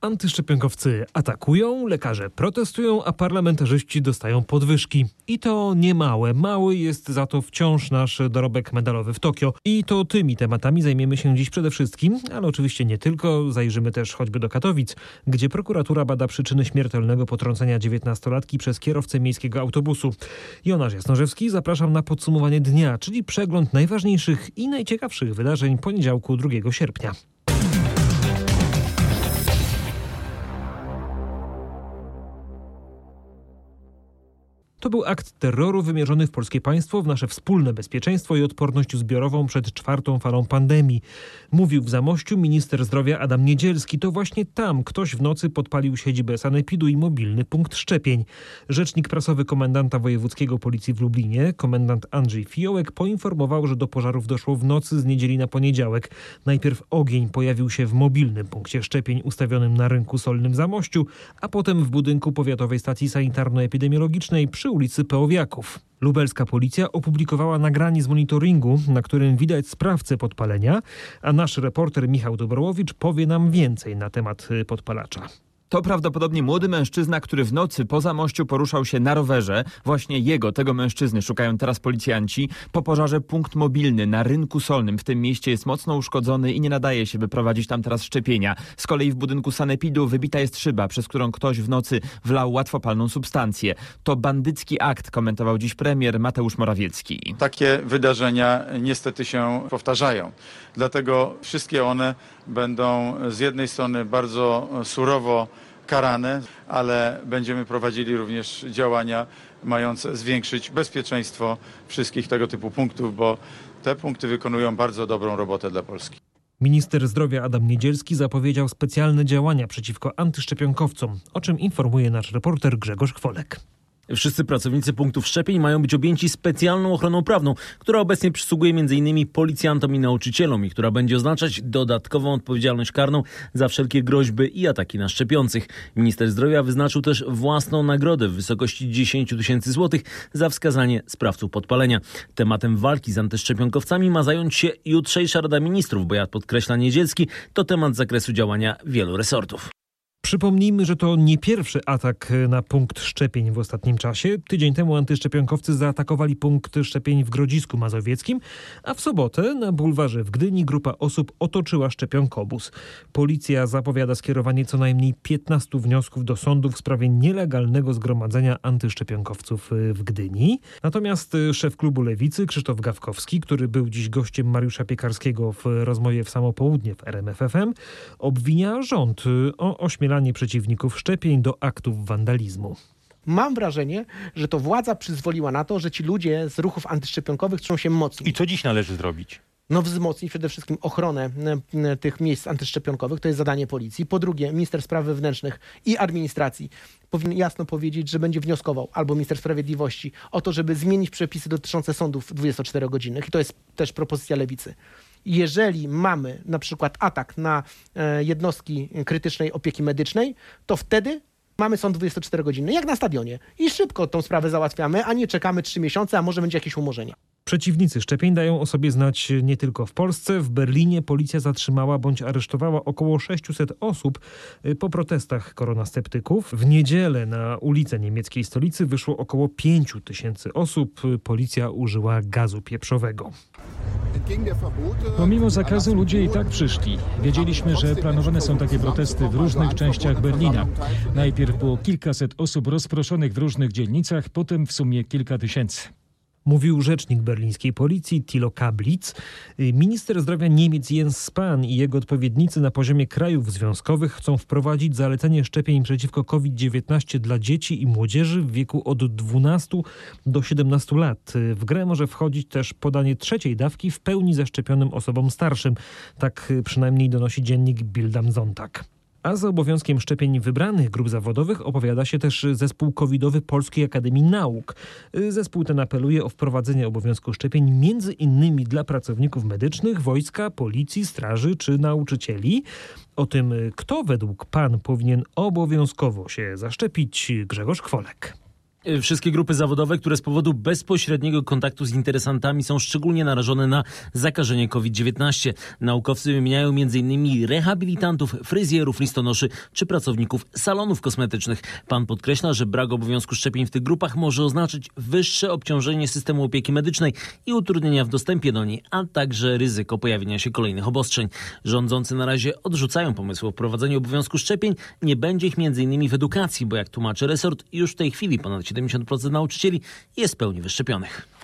Antyszczepionkowcy atakują, lekarze protestują, a parlamentarzyści dostają podwyżki. I to nie małe. Mały jest za to wciąż nasz dorobek medalowy w Tokio. I to tymi tematami zajmiemy się dziś przede wszystkim, ale oczywiście nie tylko. Zajrzymy też choćby do Katowic, gdzie prokuratura bada przyczyny śmiertelnego potrącenia dziewiętnastolatki przez kierowcę miejskiego autobusu. Jonasz Jasnorzewski, zapraszam na podsumowanie dnia, czyli przegląd najważniejszych i najciekawszych wydarzeń poniedziałku 2 sierpnia. To był akt terroru wymierzony w polskie państwo, w nasze wspólne bezpieczeństwo i odporność zbiorową przed czwartą falą pandemii. Mówił w Zamościu minister zdrowia Adam Niedzielski. To właśnie tam ktoś w nocy podpalił siedzibę sanepidu i mobilny punkt szczepień. Rzecznik prasowy komendanta wojewódzkiego policji w Lublinie, komendant Andrzej Fiołek, poinformował, że do pożarów doszło w nocy z niedzieli na poniedziałek. Najpierw ogień pojawił się w mobilnym punkcie szczepień ustawionym na rynku solnym Zamościu, a potem w budynku powiatowej stacji sanitarno-epidemiologicznej przy ulicy Peowiaków. Lubelska policja opublikowała nagranie z monitoringu, na którym widać sprawcę podpalenia, a nasz reporter Michał Dobrowicz powie nam więcej na temat y, podpalacza. To prawdopodobnie młody mężczyzna, który w nocy poza mościu poruszał się na rowerze. Właśnie jego, tego mężczyzny, szukają teraz policjanci. Po pożarze punkt mobilny na rynku solnym w tym mieście jest mocno uszkodzony i nie nadaje się wyprowadzić tam teraz szczepienia. Z kolei w budynku sanepidu wybita jest szyba, przez którą ktoś w nocy wlał łatwopalną substancję. To bandycki akt, komentował dziś premier Mateusz Morawiecki. Takie wydarzenia niestety się powtarzają. Dlatego wszystkie one będą z jednej strony bardzo surowo karane, ale będziemy prowadzili również działania mające zwiększyć bezpieczeństwo wszystkich tego typu punktów, bo te punkty wykonują bardzo dobrą robotę dla Polski. Minister zdrowia Adam Niedzielski zapowiedział specjalne działania przeciwko antyszczepionkowcom, o czym informuje nasz reporter Grzegorz Chwolek. Wszyscy pracownicy punktów szczepień mają być objęci specjalną ochroną prawną, która obecnie przysługuje m.in. policjantom i nauczycielom i która będzie oznaczać dodatkową odpowiedzialność karną za wszelkie groźby i ataki na szczepiących. Minister zdrowia wyznaczył też własną nagrodę w wysokości 10 tysięcy złotych za wskazanie sprawców podpalenia. Tematem walki z antyszczepionkowcami ma zająć się jutrzejsza Rada Ministrów, bo jak podkreśla Niedzielski, to temat zakresu działania wielu resortów. Przypomnijmy, że to nie pierwszy atak na punkt szczepień w ostatnim czasie. Tydzień temu antyszczepionkowcy zaatakowali punkt szczepień w Grodzisku Mazowieckim, a w sobotę na bulwarze w Gdyni grupa osób otoczyła szczepionkobus. Policja zapowiada skierowanie co najmniej 15 wniosków do sądu w sprawie nielegalnego zgromadzenia antyszczepionkowców w Gdyni. Natomiast szef klubu Lewicy Krzysztof Gawkowski, który był dziś gościem Mariusza Piekarskiego w rozmowie w samo południe w RMFFM, obwinia rząd o ośmielanie przeciwników szczepień do aktów wandalizmu. Mam wrażenie, że to władza przyzwoliła na to, że ci ludzie z ruchów antyszczepionkowych czują się mocni. I co dziś należy zrobić? No wzmocnić przede wszystkim ochronę tych miejsc antyszczepionkowych, to jest zadanie policji. Po drugie, minister spraw wewnętrznych i administracji powinien jasno powiedzieć, że będzie wnioskował, albo minister sprawiedliwości, o to, żeby zmienić przepisy dotyczące sądów 24-godzinnych. I to jest też propozycja lewicy jeżeli mamy na przykład atak na e, jednostki krytycznej opieki medycznej, to wtedy mamy sąd 24 godziny, jak na stadionie. I szybko tą sprawę załatwiamy, a nie czekamy 3 miesiące, a może będzie jakieś umorzenie. Przeciwnicy szczepień dają o sobie znać nie tylko w Polsce. W Berlinie policja zatrzymała bądź aresztowała około 600 osób y, po protestach koronasceptyków. W niedzielę na ulicę niemieckiej stolicy wyszło około 5 tysięcy osób. Policja użyła gazu pieprzowego. Pomimo zakazu ludzie i tak przyszli. Wiedzieliśmy, że planowane są takie protesty w różnych częściach Berlina. Najpierw było kilkaset osób rozproszonych w różnych dzielnicach, potem w sumie kilka tysięcy. Mówił rzecznik berlińskiej policji Thilo Kablitz. Minister zdrowia Niemiec Jens Spahn i jego odpowiednicy na poziomie krajów związkowych chcą wprowadzić zalecenie szczepień przeciwko COVID-19 dla dzieci i młodzieży w wieku od 12 do 17 lat. W grę może wchodzić też podanie trzeciej dawki w pełni zaszczepionym osobom starszym. Tak przynajmniej donosi dziennik Bild am Sonntag. A za obowiązkiem szczepień wybranych grup zawodowych opowiada się też zespół covidowy Polskiej Akademii Nauk. Zespół ten apeluje o wprowadzenie obowiązku szczepień między innymi dla pracowników medycznych, wojska, policji, straży czy nauczycieli. O tym, kto według pan powinien obowiązkowo się zaszczepić, Grzegorz Kwolek. Y, wszystkie grupy zawodowe, które z powodu bezpośredniego kontaktu z interesantami są szczególnie narażone na zakażenie COVID-19. Naukowcy wymieniają m.in. rehabilitantów, fryzjerów, listonoszy czy pracowników salonów kosmetycznych. Pan podkreśla, że brak obowiązku szczepień w tych grupach może oznaczać wyższe obciążenie systemu opieki medycznej i utrudnienia w dostępie do niej, a także ryzyko pojawienia się kolejnych obostrzeń. Rządzący na razie odrzucają pomysł o wprowadzeniu obowiązku szczepień. Nie będzie ich m.in. w edukacji, bo jak tłumaczy resort, już w tej chwili ponad 70% nauczycieli jest w pełni wyszczepionych.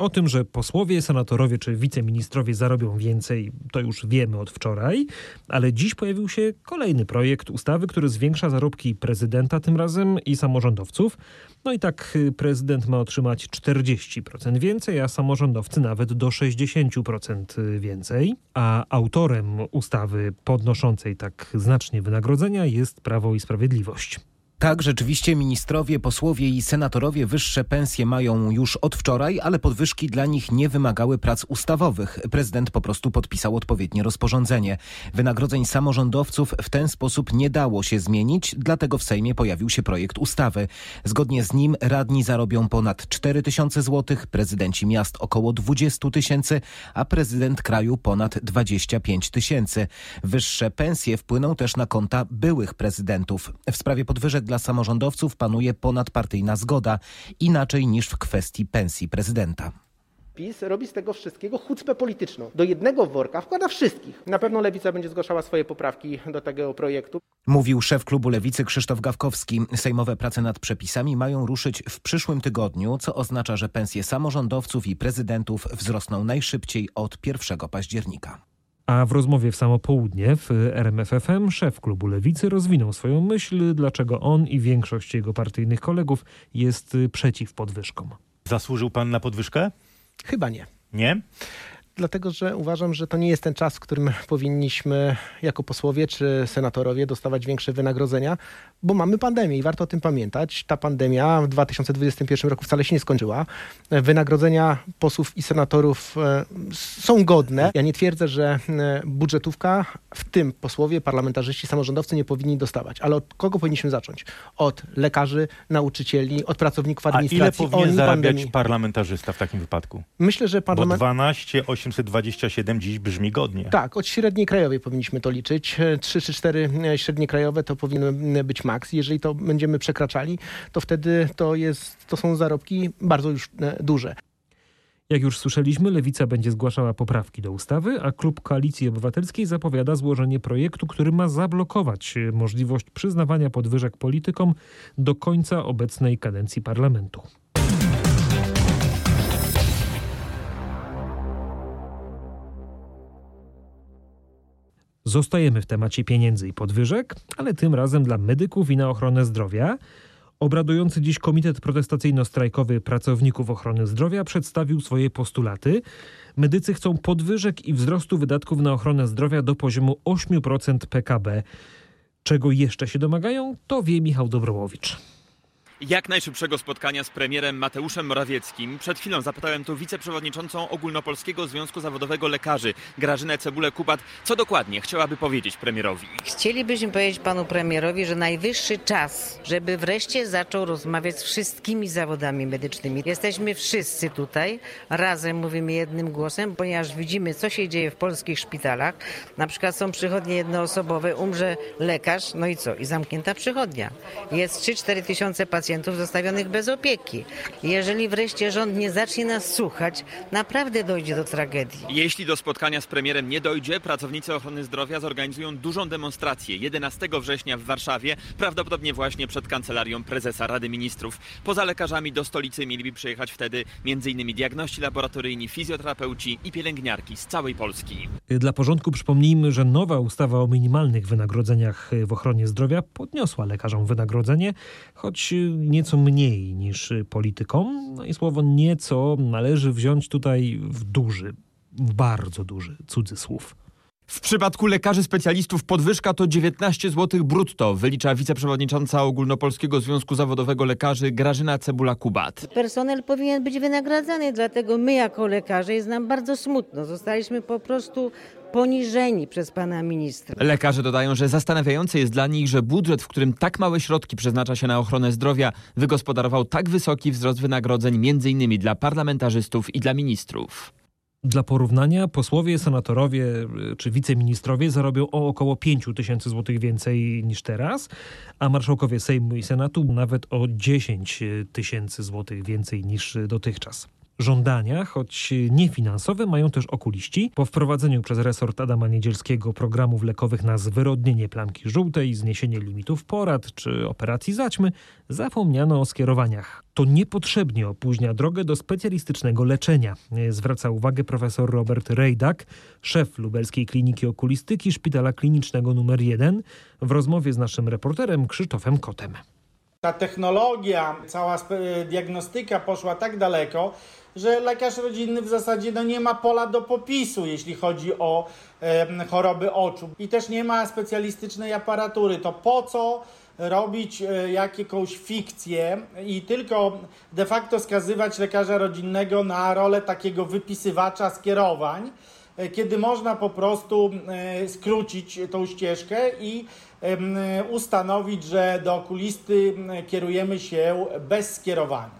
O tym, że posłowie, senatorowie czy wiceministrowie zarobią więcej, to już wiemy od wczoraj, ale dziś pojawił się kolejny projekt ustawy, który zwiększa zarobki prezydenta tym razem i samorządowców. No i tak y, prezydent ma otrzymać 40% więcej, a samorządowcy nawet do 60% więcej. A autorem ustawy podnoszącej tak znacznie wynagrodzenia jest Prawo i Sprawiedliwość. Tak, rzeczywiście ministrowie, posłowie i senatorowie wyższe pensje mają już od wczoraj, ale podwyżki dla nich nie wymagały prac ustawowych. Prezydent po prostu podpisał odpowiednie rozporządzenie. Wynagrodzeń samorządowców w ten sposób nie dało się zmienić, dlatego w Sejmie pojawił się projekt ustawy. Zgodnie z nim radni zarobią ponad 4 tysiące złotych, prezydenci miast około 20 tysięcy, a prezydent kraju ponad 25 tysięcy. Wyższe pensje wpłyną też na konta byłych prezydentów. W sprawie podwyżek dla samorządowców panuje ponadpartyjna zgoda, inaczej niż w kwestii pensji prezydenta. PiS robi z tego wszystkiego chucpę polityczną. Do jednego worka wkłada wszystkich. Na pewno Lewica będzie zgłaszała swoje poprawki do tego projektu. Mówił szef klubu Lewicy Krzysztof Gawkowski. Sejmowe prace nad przepisami mają ruszyć w przyszłym tygodniu, co oznacza, że pensje samorządowców i prezydentów wzrosną najszybciej od 1 października. A w rozmowie w samo południe w RMFFM szef klubu Lewicy rozwinął swoją myśl, dlaczego on i większość jego partyjnych kolegów jest przeciw podwyżkom. Zasłużył pan na podwyżkę? Chyba nie. Nie? Dlatego że uważam, że to nie jest ten czas, w którym powinniśmy jako posłowie czy senatorowie dostawać większe wynagrodzenia, bo mamy pandemię i warto o tym pamiętać. Ta pandemia w 2021 roku wcale się nie skończyła. Wynagrodzenia posłów i senatorów e, są godne. Ja nie twierdzę, że e, budżetówka, w tym posłowie, parlamentarzyści, samorządowcy nie powinni dostawać. Ale od kogo powinniśmy zacząć? Od lekarzy, nauczycieli, od pracowników administracji. A ile powinien zarabiać pandemii. parlamentarzysta w takim wypadku? Myślę, że parlament... Bo 12 827 dziś brzmi godnie. Tak, od średniej krajowej powinniśmy to liczyć. 3 czy 4 e, średnie krajowe to powinny być maks. Jeżeli to będziemy przekraczali, to wtedy to, jest, to są zarobki bardzo już e, duże. Jak już słyszeliśmy, Lewica będzie zgłaszała poprawki do ustawy, a klub Koalicji Obywatelskiej zapowiada złożenie projektu, który ma zablokować e, możliwość przyznawania podwyżek politykom do końca obecnej kadencji parlamentu. Zostajemy w temacie pieniędzy i podwyżek, ale tym razem dla medyków i na ochronę zdrowia. Obradujący dziś Komitet Protestacyjno-Strajkowy Pracowników Ochrony Zdrowia przedstawił swoje postulaty. Medycy chcą podwyżek i wzrostu wydatków na ochronę zdrowia do poziomu 8% PKB. Czego jeszcze się domagają, to wie Michał Dobrołowicz jak najszybszego spotkania z premierem Mateuszem Morawieckim. Przed chwilą zapytałem tu wiceprzewodniczącą Ogólnopolskiego Związku Zawodowego Lekarzy, Grażynę Cebulę-Kupat, co dokładnie chciałaby powiedzieć premierowi. Chcielibyśmy powiedzieć panu premierowi, że najwyższy czas, żeby wreszcie zaczął rozmawiać z wszystkimi zawodami medycznymi. Jesteśmy wszyscy tutaj, razem mówimy jednym głosem, ponieważ widzimy, co się dzieje w polskich szpitalach. Na przykład są przychodnie jednoosobowe, umrze lekarz, no i co? I zamknięta przychodnia. Jest 3-4 tysiące pacjentów pacjentów zostawionych bez opieki. Jeżeli wreszcie rząd nie zacznie nas słuchać, naprawdę dojdzie do tragedii. Jeśli do spotkania z premierem nie dojdzie, pracownicy ochrony zdrowia zorganizują dużą demonstrację 11 września w Warszawie, prawdopodobnie właśnie przed kancelarią prezesa Rady Ministrów. Poza lekarzami do stolicy mieliby przyjechać wtedy m.in. diagności laboratoryjni, fizjoterapeuci i pielęgniarki z całej Polski. Dla porządku przypomnijmy, że nowa ustawa o minimalnych wynagrodzeniach w ochronie zdrowia podniosła lekarzom wynagrodzenie, choć nieco mniej niż politykom. No i słowo nieco należy wziąć tutaj w duży, w bardzo duży cudzysłów. W przypadku lekarzy specjalistów podwyżka to 19 zł brutto, wylicza wiceprzewodnicząca Ogólnopolskiego Związku Zawodowego Lekarzy Grażyna Cebula-Kubat. Personel powinien być wynagradzany, dlatego my jako lekarze jest nam bardzo smutno. Zostaliśmy po prostu poniżeni przez pana ministra. Lekarze dodają, że zastanawiające jest dla nich, że budżet, w którym tak małe środki przeznacza się na ochronę zdrowia, wygospodarował tak wysoki wzrost wynagrodzeń m.in. dla parlamentarzystów i dla ministrów. Dla porównania posłowie, senatorowie y, czy wiceministrowie zarobią o około 5 tysięcy złotych więcej niż teraz, a marszałkowie Sejmu i Senatu nawet o 10 tysięcy złotych więcej niż dotychczas. Żądania, choć niefinansowe, mają też okuliści. Po wprowadzeniu przez resort Adama Niedzielskiego programów lekowych na zwyrodnienie plamki żółtej, zniesienie limitów porad czy operacji zaćmy, zapomniano o skierowaniach. To niepotrzebnie opóźnia drogę do specjalistycznego leczenia, zwraca uwagę profesor Robert Rejdak, szef lubelskiej kliniki okulistyki Szpitala Klinicznego nr 1 w rozmowie z naszym reporterem Krzysztofem Kotem. Ta technologia, cała diagnostyka poszła tak daleko, że lekarz rodzinny w zasadzie no, nie ma pola do popisu, jeśli chodzi o e, choroby oczu. I też nie ma specjalistycznej aparatury. To po co robić e, jakąś fikcję i tylko de facto skazywać lekarza rodzinnego na rolę takiego wypisywacza skierowań, e, kiedy można po prostu e, skrócić tą ścieżkę i ustanowić, że do okulisty kierujemy się bez skierowania.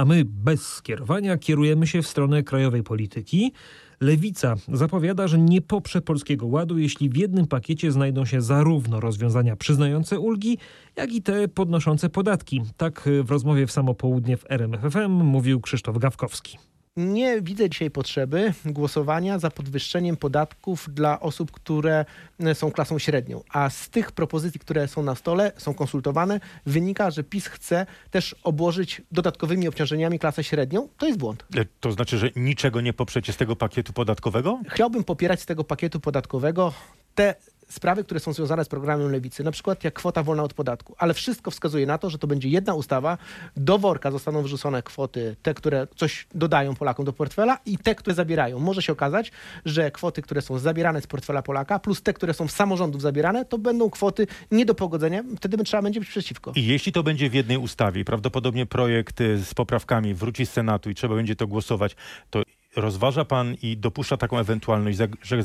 A my bez skierowania kierujemy się w stronę krajowej polityki. Lewica zapowiada, że nie poprze Polskiego Ładu, jeśli w jednym pakiecie znajdą się zarówno rozwiązania przyznające ulgi, jak i te podnoszące podatki. Tak w rozmowie w samo południe w RMFFM mówił Krzysztof Gawkowski nie widzę dzisiaj potrzeby głosowania za podwyższeniem podatków dla osób, które e, są klasą średnią. A z tych propozycji, które są na stole, są konsultowane, wynika, że PiS chce też obłożyć dodatkowymi obciążeniami klasę średnią. To jest błąd. E, to znaczy, że niczego nie poprzecie z tego pakietu podatkowego? Chciałbym popierać z tego pakietu podatkowego te sprawy, które są związane z programem Lewicy, na przykład jak kwota wolna od podatku, ale wszystko wskazuje na to, że to będzie jedna ustawa, do worka zostaną wyrzucone kwoty, te, które coś dodają Polakom do portfela i te, które zabierają. Może się okazać, że kwoty, które są zabierane z portfela Polaka, plus te, które są z samorządów zabierane, to będą kwoty nie do pogodzenia, wtedy trzeba będzie być przeciwko. I jeśli to będzie w jednej ustawie, prawdopodobnie projekt y, z poprawkami wróci z Senatu i trzeba będzie to głosować, to rozważa pan i dopuszcza taką ewentualność, że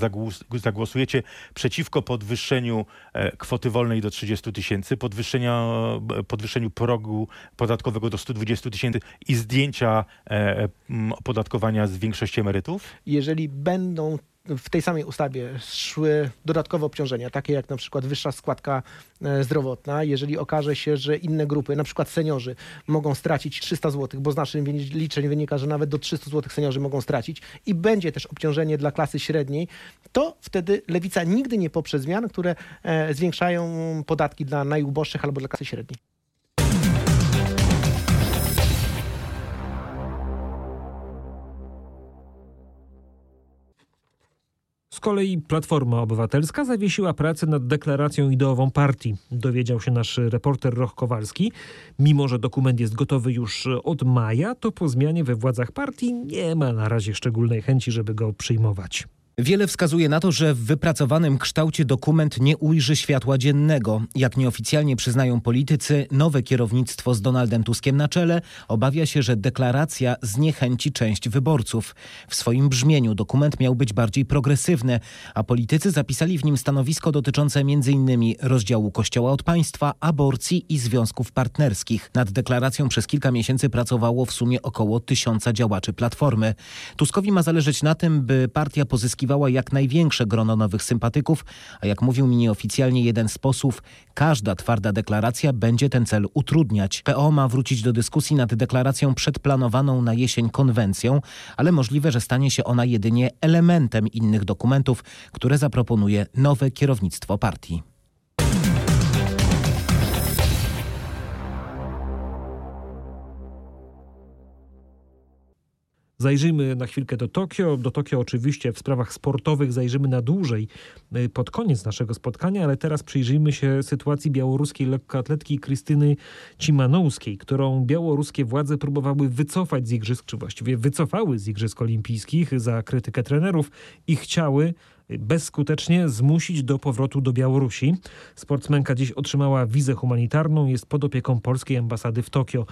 zagłosujecie przeciwko podwyższeniu e, kwoty wolnej do 30 tysięcy, podwyższeniu progu podatkowego do 120 tysięcy i zdjęcia e, opodatkowania z większości emerytów? Jeżeli będą w tej samej ustawie szły dodatkowe obciążenia, takie jak na przykład wyższa składka e, zdrowotna, jeżeli okaże się, że inne grupy, na przykład seniorzy, mogą stracić 300 zł, bo z naszych liczeń wynika, że nawet do 300 zł seniorzy mogą stracić i będzie też obciążenie dla klasy średniej, to wtedy lewica nigdy nie poprze zmian, które e, zwiększają podatki dla najuboższych albo dla klasy średniej. Z kolei Platforma Obywatelska zawiesiła pracę nad deklaracją ideową partii, dowiedział się nasz reporter Roch Kowalski. Mimo, że dokument jest gotowy już od maja, to po zmianie we władzach partii nie ma na razie szczególnej chęci, żeby go przyjmować. Wiele wskazuje na to, że w wypracowanym kształcie dokument nie ujrzy światła dziennego. Jak nieoficjalnie przyznają politycy, nowe kierownictwo z Donaldem Tuskiem na czele obawia się, że deklaracja zniechęci część wyborców. W swoim brzmieniu dokument miał być bardziej progresywny, a politycy zapisali w nim stanowisko dotyczące m.in. rozdziału Kościoła od państwa, aborcji i związków partnerskich. Nad deklaracją przez kilka miesięcy pracowało w sumie około tysiąca działaczy Platformy. Tuskowi ma zależeć na tym, by partia pozyskiwała zyskiwała jak największe grono nowych sympatyków, a jak mówił mi nieoficjalnie jeden z posłów, każda twarda deklaracja będzie ten cel utrudniać. PO ma wrócić do dyskusji nad deklaracją przedplanowaną na jesień konwencją, ale możliwe, że stanie się ona jedynie elementem innych dokumentów, które zaproponuje nowe kierownictwo partii. Zajrzyjmy na chwilkę do Tokio. Do Tokio oczywiście w sprawach sportowych zajrzymy na dłużej y, pod koniec naszego spotkania, ale teraz przyjrzyjmy się sytuacji białoruskiej lekkoatletki Krystyny Cimanowskiej, którą białoruskie władze próbowały wycofać z igrzysk, czy właściwie wycofały z igrzysk olimpijskich za krytykę trenerów i chciały bezskutecznie zmusić do powrotu do Białorusi. Sportsmenka dziś otrzymała wizę humanitarną, jest pod opieką polskiej ambasady w Tokio.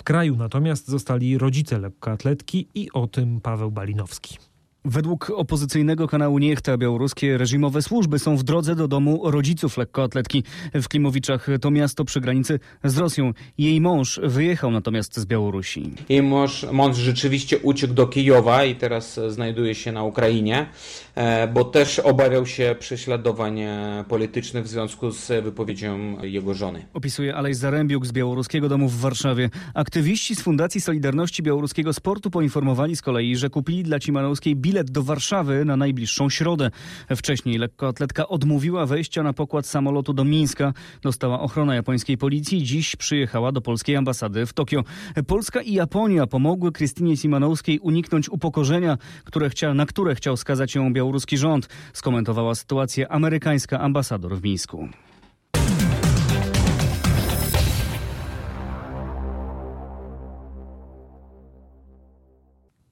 W kraju natomiast zostali rodzice lekkoatletki i o tym Paweł Balinowski. Według opozycyjnego kanału Niechta białoruskie reżimowe służby są w drodze do domu rodziców lekkoatletki. W Klimowiczach to miasto przy granicy z Rosją. Jej mąż wyjechał natomiast z Białorusi. Jej mąż, mąż rzeczywiście uciekł do Kijowa i teraz znajduje się na Ukrainie, bo też obawiał się prześladowań politycznych w związku z wypowiedzią jego żony. Opisuje Alej Zarębiuk z Białoruskiego Domu w Warszawie. Aktywiści z Fundacji Solidarności Białoruskiego Sportu poinformowali z kolei, że kupili dla Cimanowskiej bilet do Warszawy na najbliższą środę. Wcześniej lekkoatletka odmówiła wejścia na pokład samolotu do Mińska. Dostała ochronę japońskiej policji. Dziś przyjechała do polskiej ambasady w Tokio. Polska i Japonia pomogły Krystynie Simanowskiej uniknąć upokorzenia, które chcia, na które chciał skazać ją białoruski rząd. Skomentowała sytuację amerykańska ambasador w Mińsku.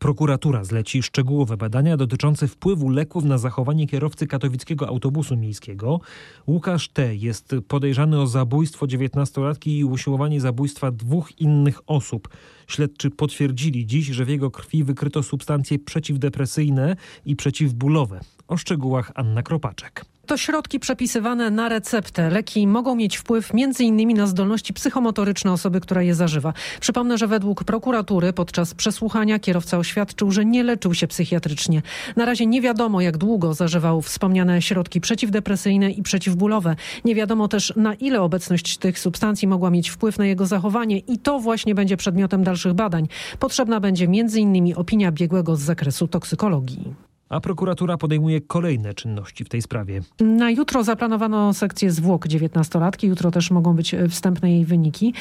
Prokuratura zleci szczegółowe badania dotyczące wpływu leków na zachowanie kierowcy katowickiego autobusu miejskiego. Łukasz T. jest podejrzany o zabójstwo 19-latki i usiłowanie zabójstwa dwóch innych osób. Śledczy potwierdzili dziś, że w jego krwi wykryto substancje przeciwdepresyjne i przeciwbólowe. O szczegółach Anna Kropaczek. To środki przepisywane na receptę. Leki mogą mieć wpływ m.in. na zdolności psychomotoryczne osoby, która je zażywa. Przypomnę, że według prokuratury podczas przesłuchania kierowca oświadczył, że nie leczył się psychiatrycznie. Na razie nie wiadomo, jak długo zażywał wspomniane środki przeciwdepresyjne i przeciwbólowe. Nie wiadomo też, na ile obecność tych substancji mogła mieć wpływ na jego zachowanie i to właśnie będzie przedmiotem dalszych badań. Potrzebna będzie m.in. opinia biegłego z zakresu toksykologii a prokuratura podejmuje kolejne czynności w tej sprawie. Na jutro zaplanowano sekcję zwłok 19-latki. Jutro też mogą być wstępne jej wyniki.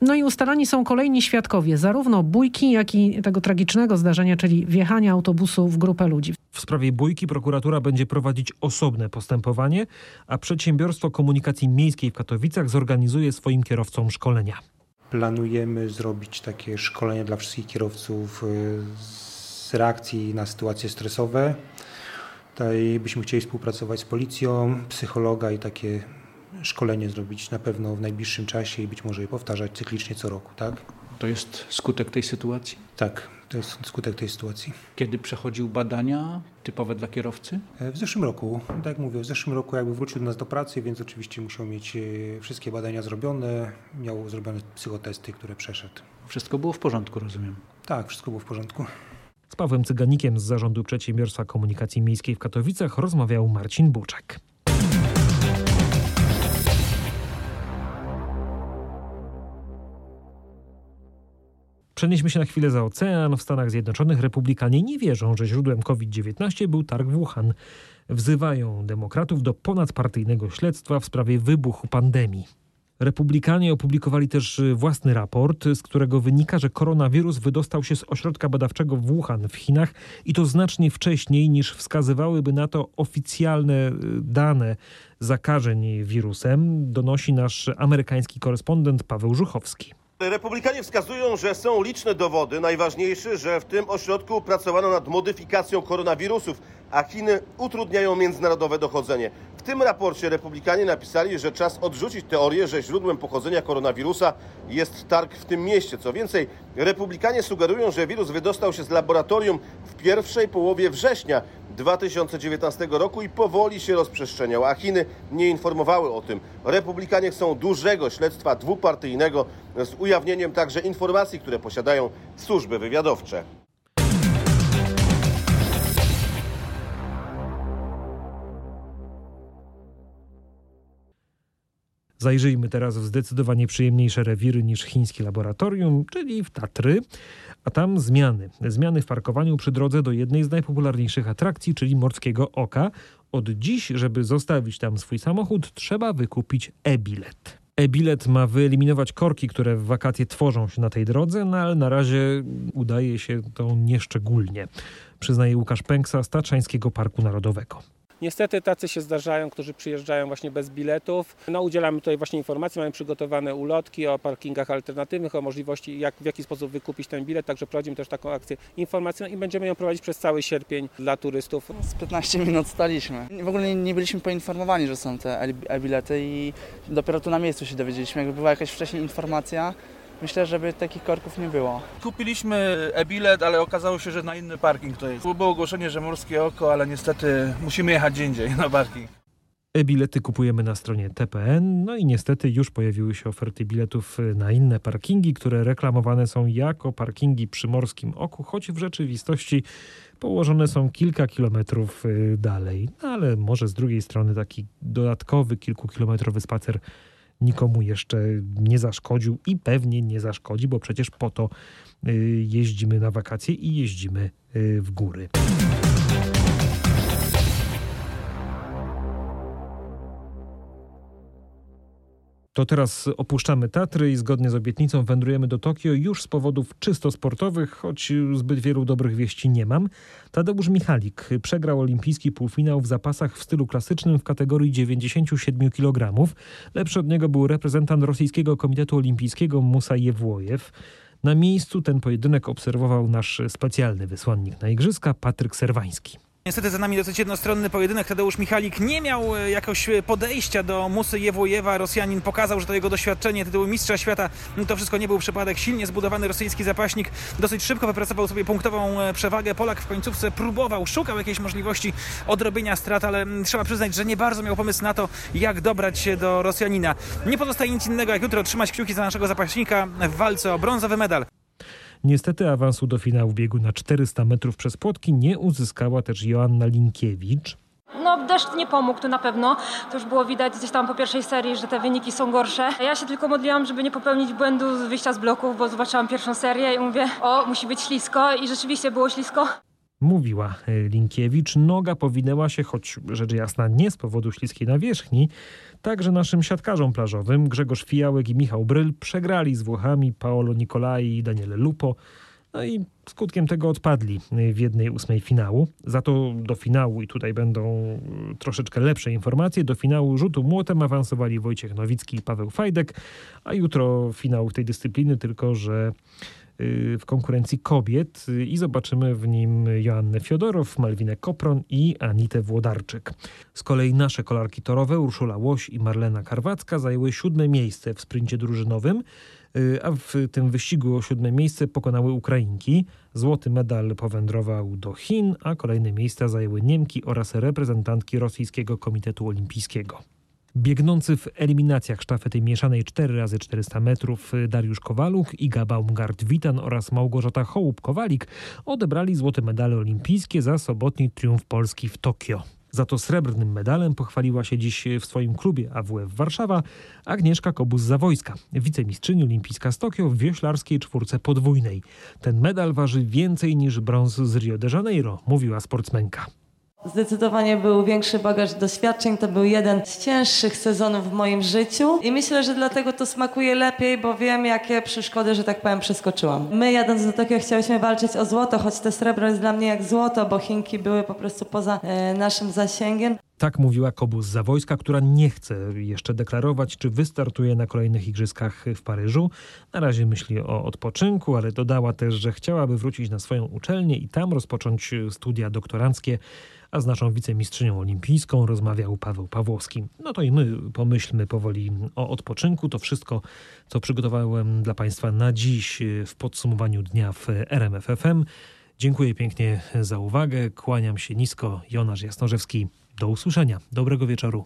No i ustalani są kolejni świadkowie, zarówno bójki, jak i tego tragicznego zdarzenia, czyli wjechania autobusu w grupę ludzi. W sprawie bójki prokuratura będzie prowadzić osobne postępowanie, a Przedsiębiorstwo Komunikacji Miejskiej w Katowicach zorganizuje swoim kierowcom szkolenia. Planujemy zrobić takie szkolenie dla wszystkich kierowców z reakcji na sytuacje stresowe. Tutaj byśmy chcieli współpracować z policją, psychologa i takie szkolenie zrobić na pewno w najbliższym czasie i być może je powtarzać cyklicznie co roku, tak? To jest skutek tej sytuacji? Tak, to jest skutek tej sytuacji. Kiedy przechodził badania typowe dla kierowcy? W zeszłym roku, tak jak mówię, w zeszłym roku jakby wrócił do nas do pracy, więc oczywiście musiał mieć e, wszystkie badania zrobione, miał zrobione psychotesty, które przeszedł. Wszystko było w porządku, rozumiem? Tak, wszystko było w porządku. Z Pawłem Cyganikiem z Zarządu Przedsiębiorstwa Komunikacji Miejskiej w Katowicach rozmawiał Marcin Buczek. Przenieśmy się na chwilę za ocean. W Stanach Zjednoczonych republikanie nie wierzą, że źródłem COVID-19 był targ Wuhan. Wzywają demokratów do ponadpartyjnego śledztwa w sprawie wybuchu pandemii. Republikanie opublikowali też y, własny raport, z którego wynika, że koronawirus wydostał się z ośrodka badawczego w Wuhan w Chinach i to znacznie wcześniej niż wskazywałyby na to oficjalne y, dane zakażeń wirusem, donosi nasz amerykański korespondent Paweł Żuchowski. Republikanie wskazują, że są liczne dowody. Najważniejszy, że w tym ośrodku pracowano nad modyfikacją koronawirusów, a Chiny utrudniają międzynarodowe dochodzenie. W tym raporcie republikanie napisali, że czas odrzucić teorię, że źródłem pochodzenia koronawirusa jest targ w tym mieście. Co więcej, republikanie sugerują, że wirus wydostał się z laboratorium w pierwszej połowie września 2019 roku i powoli się rozprzestrzeniał, a Chiny nie informowały o tym. Republikanie chcą dużego śledztwa dwupartyjnego z ujawnieniem także informacji, które posiadają służby wywiadowcze. Zajrzyjmy teraz w zdecydowanie przyjemniejsze rewiry niż chińskie laboratorium, czyli w Tatry. A tam zmiany. Zmiany w parkowaniu przy drodze do jednej z najpopularniejszych atrakcji, czyli Morskiego Oka. Od dziś, żeby zostawić tam swój samochód, trzeba wykupić e-bilet. E-bilet ma wyeliminować korki, które w wakacje tworzą się na tej drodze, no ale na razie udaje się to nieszczególnie, przyznaje Łukasz Pęksa z Tatrzańskiego Parku Narodowego. Niestety tacy się zdarzają, którzy przyjeżdżają właśnie bez biletów. No, udzielamy tutaj właśnie informacji, mamy przygotowane ulotki o parkingach alternatywnych, o możliwości, jak, w jaki sposób wykupić ten bilet, także prowadzimy też taką akcję informacyjną i będziemy ją prowadzić przez cały sierpień dla turystów. Z 15 minut staliśmy. W ogóle nie, nie byliśmy poinformowani, że są te e-bilety i dopiero tu na miejscu się dowiedzieliśmy. Jakby była jakaś wcześniej informacja, Myślę, żeby takich korków nie było. Kupiliśmy e-bilet, ale okazało się, że na inny parking to jest. Było ogłoszenie, że Morskie Oko, ale niestety musimy jechać gdzie indziej na parking. E-bilety kupujemy na stronie TPN, no i niestety już pojawiły się oferty biletów na inne parkingi, które reklamowane są jako parkingi przy Morskim Oku, choć w rzeczywistości położone są kilka kilometrów y, dalej. No ale może z drugiej strony taki dodatkowy kilkukilometrowy spacer nikomu jeszcze nie zaszkodził i pewnie nie zaszkodzi, bo przecież po to y, jeździmy na wakacje i jeździmy y, w góry. To teraz opuszczamy Tatry i zgodnie z obietnicą wędrujemy do Tokio już z powodów czysto sportowych, choć zbyt wielu dobrych wieści nie mam. Tadeusz Michalik przegrał olimpijski półfinał w zapasach w stylu klasycznym w kategorii 97 kg. Lepszy od niego był reprezentant rosyjskiego Komitetu Olimpijskiego Musa Jewłojew. Na miejscu ten pojedynek obserwował nasz specjalny wysłannik na igrzyska Patryk Serwański. Niestety za nami dosyć jednostronny pojedynek. Tadeusz Michalik nie miał e, jakoś e, podejścia do Musy Jewłojewa. Rosjanin pokazał, że to jego doświadczenie tytułu mistrza świata to wszystko nie był przypadek. Silnie zbudowany rosyjski zapaśnik dosyć szybko wypracował sobie punktową e, przewagę. Polak w końcówce próbował, szukał jakiejś możliwości odrobienia strat, ale trzeba przyznać, że nie bardzo miał pomysł na to, jak dobrać się do Rosjanina. Nie pozostaje nic innego, jak jutro trzymać kciuki za naszego zapaśnika w walce o brązowy medal. Niestety awansu do finału biegu na 400 metrów przez płotki nie uzyskała też Joanna Linkiewicz. No deszcz nie pomógł, to na pewno. To już było widać gdzieś tam po pierwszej serii, że te wyniki są gorsze. Ja się tylko modliłam, żeby nie popełnić błędu z wyjścia z bloków, bo zobaczyłam pierwszą serię i mówię, o, musi być ślisko i rzeczywiście było ślisko. Mówiła Linkiewicz, noga powinęła się, choć rzecz jasna nie z powodu śliskiej nawierzchni, Także naszym siatkarzom plażowym Grzegorz Fijałek i Michał Bryl przegrali z Włochami Paolo Nicolai i Daniele Lupo. No i skutkiem tego odpadli w jednej ósmej finału. Za to do finału, i tutaj będą troszeczkę lepsze informacje, do finału rzutu młotem awansowali Wojciech Nowicki i Paweł Fajdek, a jutro finał tej dyscypliny, tylko że Y, w konkurencji kobiet y, i zobaczymy w nim Joannę Fiodorow, Malwinę Kopron i Anitę Włodarczyk. Z kolei nasze kolarki torowe Urszula Łoś i Marlena Karwacka zajęły siódme miejsce w sprincie drużynowym, y, a w tym wyścigu o siódme miejsce pokonały Ukrainki. Złoty medal powędrował do Chin, a kolejne miejsca zajęły Niemki oraz reprezentantki Rosyjskiego Komitetu Olimpijskiego. Biegnący w eliminacjach sztafety mieszanej 4x400 metrów Dariusz Kowaluk, Iga Baumgart-Witan oraz Małgorzata Hołub-Kowalik odebrali złote medale olimpijskie za sobotni triumf Polski w Tokio. Za to srebrnym medalem pochwaliła się dziś w swoim klubie AWF Warszawa Agnieszka Kobus-Zawojska, wicemistrzyni olimpijska z Tokio w wioślarskiej czwórce podwójnej. Ten medal waży więcej niż brąz z Rio de Janeiro, mówiła sportsmenka. Zdecydowanie był większy bagaż doświadczeń. To był jeden z cięższych sezonów w moim życiu i myślę, że dlatego to smakuje lepiej, bo wiem, jakie przeszkody, że tak powiem, przeskoczyłam. My jadąc do Tokio chciałyśmy walczyć o złoto, choć to srebro jest dla mnie jak złoto, bo Chinki były po prostu poza e, naszym zasięgiem. Tak mówiła Kobus za wojska, która nie chce jeszcze deklarować, czy wystartuje na kolejnych igrzyskach w Paryżu. Na razie myśli o odpoczynku, ale dodała też, że chciałaby wrócić na swoją uczelnię i tam rozpocząć studia doktoranckie a z naszą wicemistrzynią olimpijską rozmawiał Paweł Pawłowski. No to i my pomyślmy powoli o odpoczynku. To wszystko, co przygotowałem dla Państwa na dziś w podsumowaniu dnia w RMFFM. Dziękuję pięknie za uwagę. Kłaniam się nisko. Jonasz Jasnorzewski. Do usłyszenia. Dobrego wieczoru.